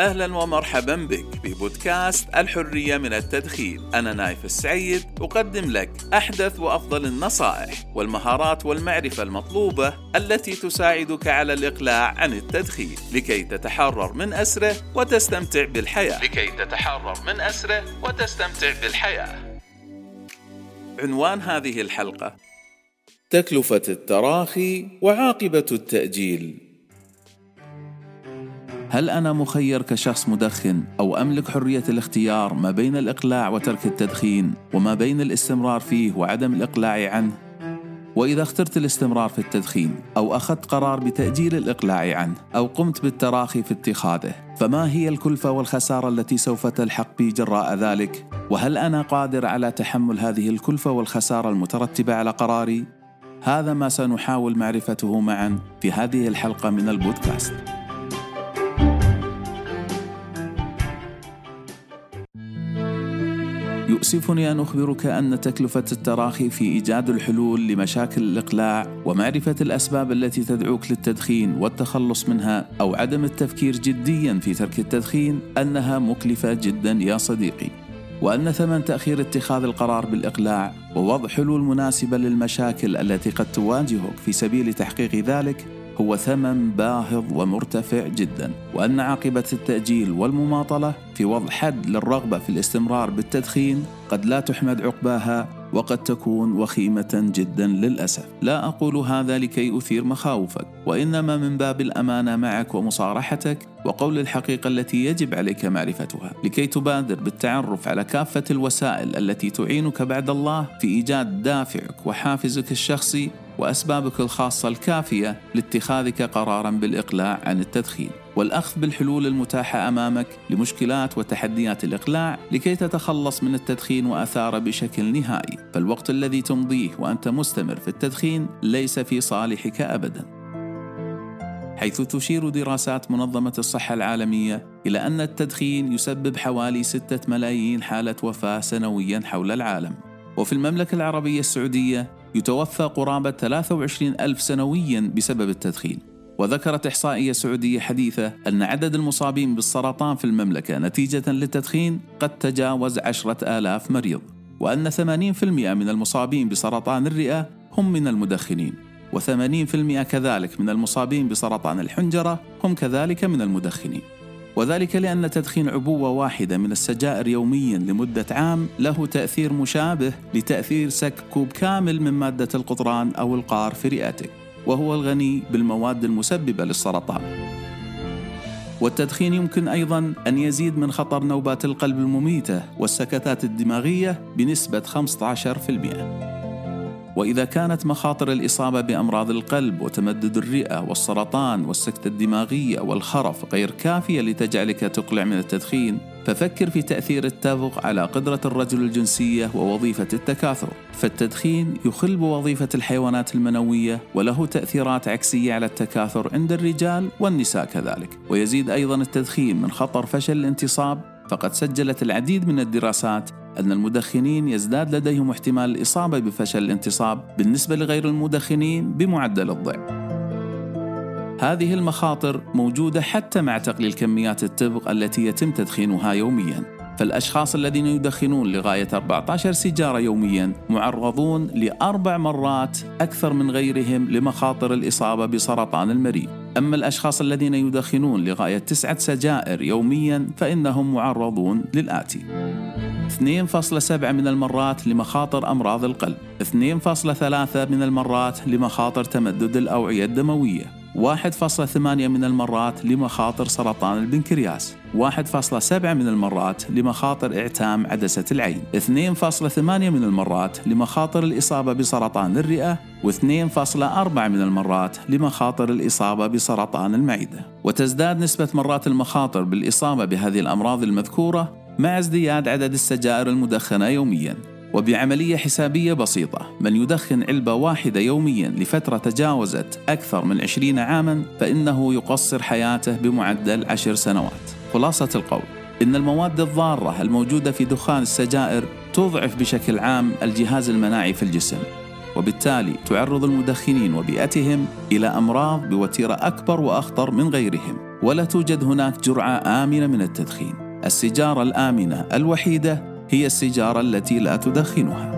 أهلا ومرحبا بك ببودكاست الحرية من التدخين. أنا نايف السعيد أقدم لك أحدث وأفضل النصائح والمهارات والمعرفة المطلوبة التي تساعدك على الإقلاع عن التدخين لكي تتحرر من أسره وتستمتع بالحياة. لكي تتحرر من أسره وتستمتع بالحياة. عنوان هذه الحلقة تكلفة التراخي وعاقبة التأجيل. هل أنا مخير كشخص مدخن أو أملك حرية الاختيار ما بين الإقلاع وترك التدخين وما بين الاستمرار فيه وعدم الإقلاع عنه؟ وإذا اخترت الاستمرار في التدخين أو أخذت قرار بتأجيل الإقلاع عنه أو قمت بالتراخي في اتخاذه فما هي الكلفة والخسارة التي سوف تلحق بي جراء ذلك؟ وهل أنا قادر على تحمل هذه الكلفة والخسارة المترتبة على قراري؟ هذا ما سنحاول معرفته معا في هذه الحلقة من البودكاست. يؤسفني أن أخبرك أن تكلفة التراخي في إيجاد الحلول لمشاكل الإقلاع ومعرفة الأسباب التي تدعوك للتدخين والتخلص منها أو عدم التفكير جديا في ترك التدخين أنها مكلفة جدا يا صديقي وأن ثمن تأخير اتخاذ القرار بالإقلاع ووضع حلول مناسبة للمشاكل التي قد تواجهك في سبيل تحقيق ذلك هو ثمن باهظ ومرتفع جدا وأن عاقبة التأجيل والمماطلة في وضع حد للرغبة في الاستمرار بالتدخين قد لا تحمد عقباها وقد تكون وخيمة جدا للأسف. لا أقول هذا لكي أثير مخاوفك وإنما من باب الأمانة معك ومصارحتك وقول الحقيقة التي يجب عليك معرفتها. لكي تبادر بالتعرف على كافة الوسائل التي تعينك بعد الله في إيجاد دافعك وحافزك الشخصي وأسبابك الخاصة الكافية لاتخاذك قرارا بالإقلاع عن التدخين. والأخذ بالحلول المتاحة أمامك لمشكلات وتحديات الإقلاع لكي تتخلص من التدخين واثاره بشكل نهائي. فالوقت الذي تمضيه وأنت مستمر في التدخين ليس في صالحك ابدا. حيث تشير دراسات منظمة الصحة العالمية إلى أن التدخين يسبب حوالي 6 ملايين حالة وفاة سنويا حول العالم. وفي المملكة العربية السعودية يتوفى قرابة 23 ألف سنويا بسبب التدخين. وذكرت إحصائية سعودية حديثة أن عدد المصابين بالسرطان في المملكة نتيجة للتدخين قد تجاوز عشرة آلاف مريض وأن 80% من المصابين بسرطان الرئة هم من المدخنين و80% كذلك من المصابين بسرطان الحنجرة هم كذلك من المدخنين. وذلك لأن تدخين عبوة واحدة من السجائر يوميا لمدة عام له تأثير مشابه لتأثير سك كوب كامل من مادة القطران أو القار في رئتك وهو الغني بالمواد المسببة للسرطان والتدخين يمكن أيضا أن يزيد من خطر نوبات القلب المميتة والسكتات الدماغية بنسبة 15%. وإذا كانت مخاطر الإصابة بأمراض القلب وتمدد الرئة والسرطان والسكته الدماغية والخرف غير كافية لتجعلك تقلع من التدخين ففكر في تأثير التبغ على قدرة الرجل الجنسية ووظيفة التكاثر. فالتدخين يخل بوظيفه الحيوانات المنوية وله تأثيرات عكسية على التكاثر عند الرجال والنساء كذلك. ويزيد أيضا التدخين من خطر فشل الانتصاب فقد سجلت العديد من الدراسات أن المدخنين يزداد لديهم احتمال الإصابة بفشل الانتصاب بالنسبة لغير المدخنين بمعدل الضعف. هذه المخاطر موجودة حتى مع تقليل كميات التبغ التي يتم تدخينها يومياً. فالأشخاص الذين يدخنون لغاية 14 سيجارة يوميا معرضون لأربع مرات أكثر من غيرهم لمخاطر الإصابة بسرطان المريء أما الأشخاص الذين يدخنون لغاية تسعة سجائر يوميا فإنهم معرضون للآتي 2.7 من المرات لمخاطر أمراض القلب 2.3 من المرات لمخاطر تمدد الأوعية الدموية 1.8 من المرات لمخاطر سرطان البنكرياس 1.7 من المرات لمخاطر إعتام عدسة العين 2.8 من المرات لمخاطر الإصابة بسرطان الرئة و2.4 من المرات لمخاطر الإصابة بسرطان المعدة. وتزداد نسبة مرات المخاطر بالإصابة بهذه الأمراض المذكورة مع ازدياد عدد السجائر المدخنة يومياً وبعملية حسابية بسيطة من يدخن علبة واحدة يوميا لفترة تجاوزت أكثر من 20 عاما فإنه يقصر حياته بمعدل عشر سنوات. خلاصة القول إن المواد الضارة الموجودة في دخان السجائر تضعف بشكل عام الجهاز المناعي في الجسم وبالتالي تعرض المدخنين وبيئتهم إلى أمراض بوتيرة أكبر وأخطر من غيرهم ولا توجد هناك جرعة آمنة من التدخين. السيجارة الآمنة الوحيدة هي السيجارة التي لا تدخنها.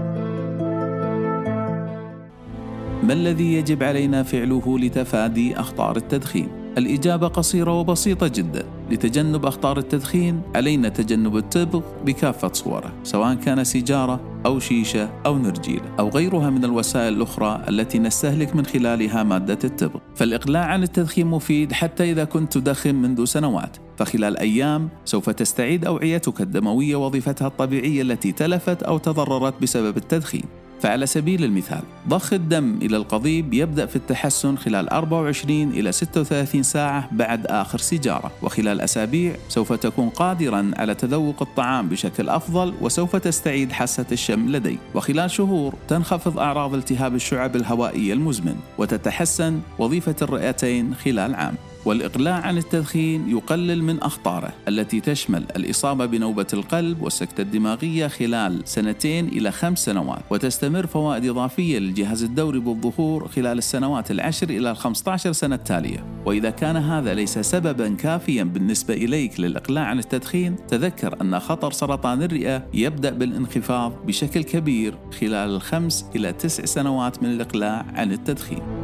ما الذي يجب علينا فعله لتفادي أخطار التدخين؟ الإجابة قصيرة وبسيطة جدا. لتجنب أخطار التدخين علينا تجنب التبغ بكافة صوره سواء كان سيجارة أو شيشة أو نرجيلة أو غيرها من الوسائل الأخرى التي نستهلك من خلالها مادة التبغ فالإقلاع عن التدخين مفيد حتى إذا كنت تدخن منذ سنوات. فخلال أيام سوف تستعيد أوعيتك الدموية وظيفتها الطبيعية التي تلفت أو تضررت بسبب التدخين. فعلى سبيل المثال ضخ الدم إلى القضيب يبدأ في التحسن خلال 24 إلى 36 ساعة بعد آخر سيجارة. وخلال أسابيع سوف تكون قادرا على تذوق الطعام بشكل أفضل وسوف تستعيد حاسة الشم لديك. وخلال شهور تنخفض أعراض التهاب الشعب الهوائية المزمن وتتحسن وظيفة الرئتين خلال عام. والإقلاع عن التدخين يقلل من أخطاره التي تشمل الإصابة بنوبة القلب والسكتة الدماغية خلال سنتين إلى خمس سنوات وتستمر فوائد إضافية للجهاز الدوري بالظهور خلال السنوات العشر إلى الخمسة عشر سنة التالية. وإذا كان هذا ليس سببا كافيا بالنسبة إليك للإقلاع عن التدخين تذكر أن خطر سرطان الرئة يبدأ بالانخفاض بشكل كبير خلال الخمس إلى تسع سنوات من الإقلاع عن التدخين.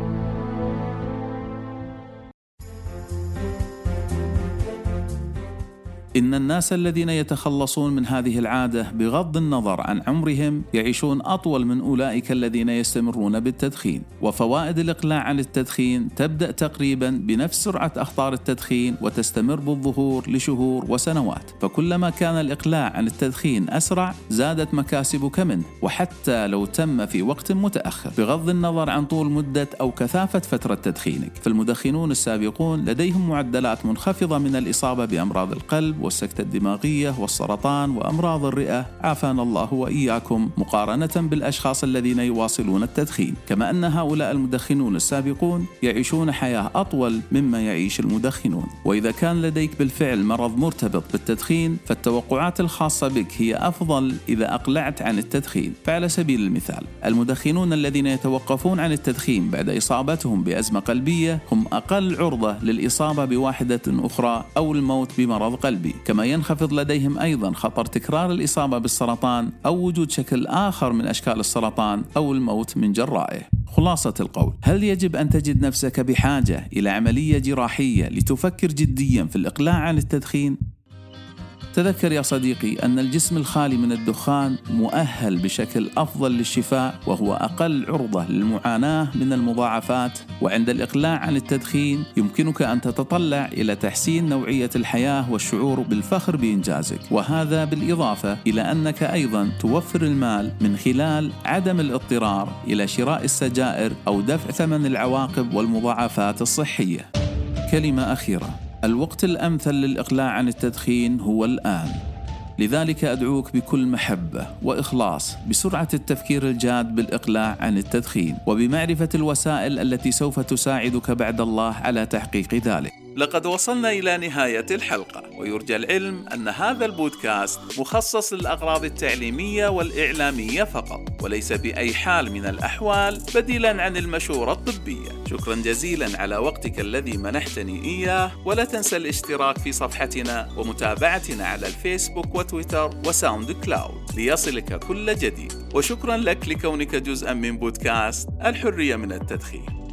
إن الناس الذين يتخلصون من هذه العادة بغض النظر عن عمرهم يعيشون أطول من أولئك الذين يستمرون بالتدخين، وفوائد الإقلاع عن التدخين تبدأ تقريبا بنفس سرعة أخطار التدخين وتستمر بالظهور لشهور وسنوات، فكلما كان الإقلاع عن التدخين أسرع زادت مكاسبك منه، وحتى لو تم في وقت متأخر، بغض النظر عن طول مدة أو كثافة فترة تدخينك، فالمدخنون السابقون لديهم معدلات منخفضة من الإصابة بأمراض القلب والسكتة الدماغية والسرطان وأمراض الرئة. عافانا الله وإياكم مقارنة بالأشخاص الذين يواصلون التدخين. كما أن هؤلاء المدخنون السابقون يعيشون حياة أطول مما يعيش المدخنون. وإذا كان لديك بالفعل مرض مرتبط بالتدخين فالتوقعات الخاصة بك هي أفضل إذا أقلعت عن التدخين. فعلى سبيل المثال المدخنون الذين يتوقفون عن التدخين بعد إصابتهم بأزمة قلبية هم أقل عرضة للإصابة بواحدة أخرى أو الموت بمرض قلبي. كما ينخفض لديهم أيضا خطر تكرار الإصابة بالسرطان أو وجود شكل آخر من أشكال السرطان أو الموت من جرائه خلاصة القول هل يجب أن تجد نفسك بحاجة إلى عملية جراحية لتفكر جديا في الإقلاع عن التدخين؟ تذكر يا صديقي أن الجسم الخالي من الدخان مؤهل بشكل أفضل للشفاء وهو أقل عرضة للمعاناة من المضاعفات وعند الإقلاع عن التدخين يمكنك أن تتطلع إلى تحسين نوعية الحياة والشعور بالفخر بإنجازك. وهذا بالإضافة إلى أنك أيضا توفر المال من خلال عدم الاضطرار إلى شراء السجائر أو دفع ثمن العواقب والمضاعفات الصحية. كلمة أخيرة. الوقت الأمثل للإقلاع عن التدخين هو الآن. لذلك أدعوك بكل محبة وإخلاص بسرعة التفكير الجاد بالإقلاع عن التدخين وبمعرفة الوسائل التي سوف تساعدك بعد الله على تحقيق ذلك. لقد وصلنا إلى نهاية الحلقة ويرجى العلم أن هذا البودكاست مخصص للأغراض التعليمية والإعلامية فقط وليس بأي حال من الأحوال بديلا عن المشورة الطبية. شكرا جزيلا على وقتك الذي منحتني إياه ولا تنسى الاشتراك في صفحتنا ومتابعتنا على الفيسبوك وتويتر وساوند كلاود ليصلك كل جديد. وشكرا لك لكونك جزءا من بودكاست الحرية من التدخين.